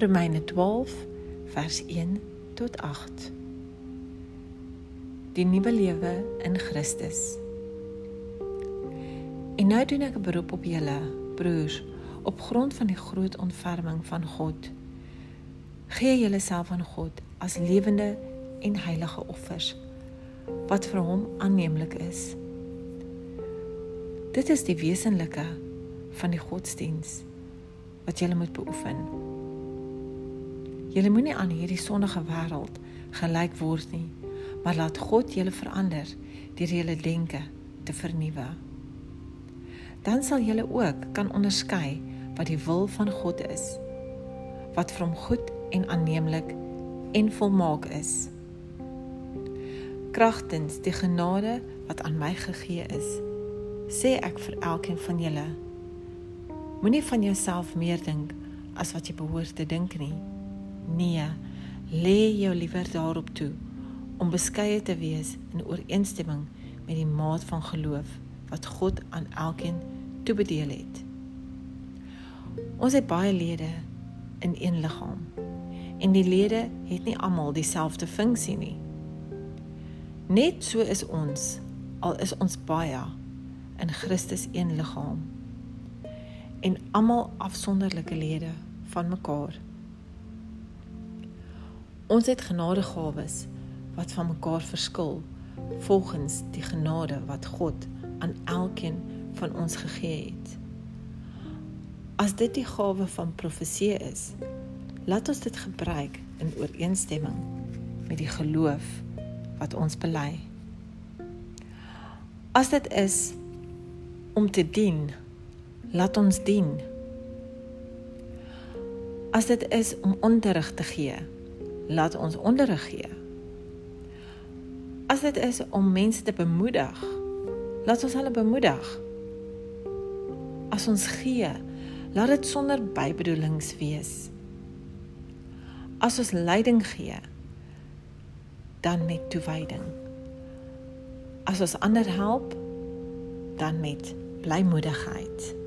Romeine 12 vers 1 tot 8. Die nuwe lewe in Christus. En nou doen ek 'n beroep op julle, broers, op grond van die groot ontferming van God. Gee julleself aan God as lewende en heilige offers wat vir hom aanneemlik is. Dit is die wesenlike van die godsdiens wat jy moet beoefen. Jy moenie aan hierdie sondige wêreld gelyk word nie, maar laat God julle verander deur julle denke te vernuwe. Dan sal julle ook kan onderskei wat die wil van God is, wat vir hom goed en aanneemlik en volmaak is. Kragtens die genade wat aan my gegee is, sê ek vir elkeen van julle moenie van jouself meer dink as wat jy behoort te dink nie nee lê jou liewer daarop toe om beskeie te wees in ooreenstemming met die maat van geloof wat God aan elkeen toebedeel het ons het baie lede in een liggaam en die lede het nie almal dieselfde funksie nie net so is ons al is ons baie in Christus een liggaam en almal afsonderlike lede van mekaar. Ons het genadegawes wat van mekaar verskil volgens die genade wat God aan elkeen van ons gegee het. As dit die gawe van profesie is, laat ons dit gebruik in ooreenstemming met die geloof wat ons bely. As dit is om te dien. Laat ons dien. As dit is om onderrig te gee, laat ons onderrig gee. As dit is om mense te bemoedig, laat ons hulle bemoedig. As ons gee, laat dit sonder bybedoelings wees. As ons leiding gee, dan met toewyding. As ons ander help, dan met blymoedigheid.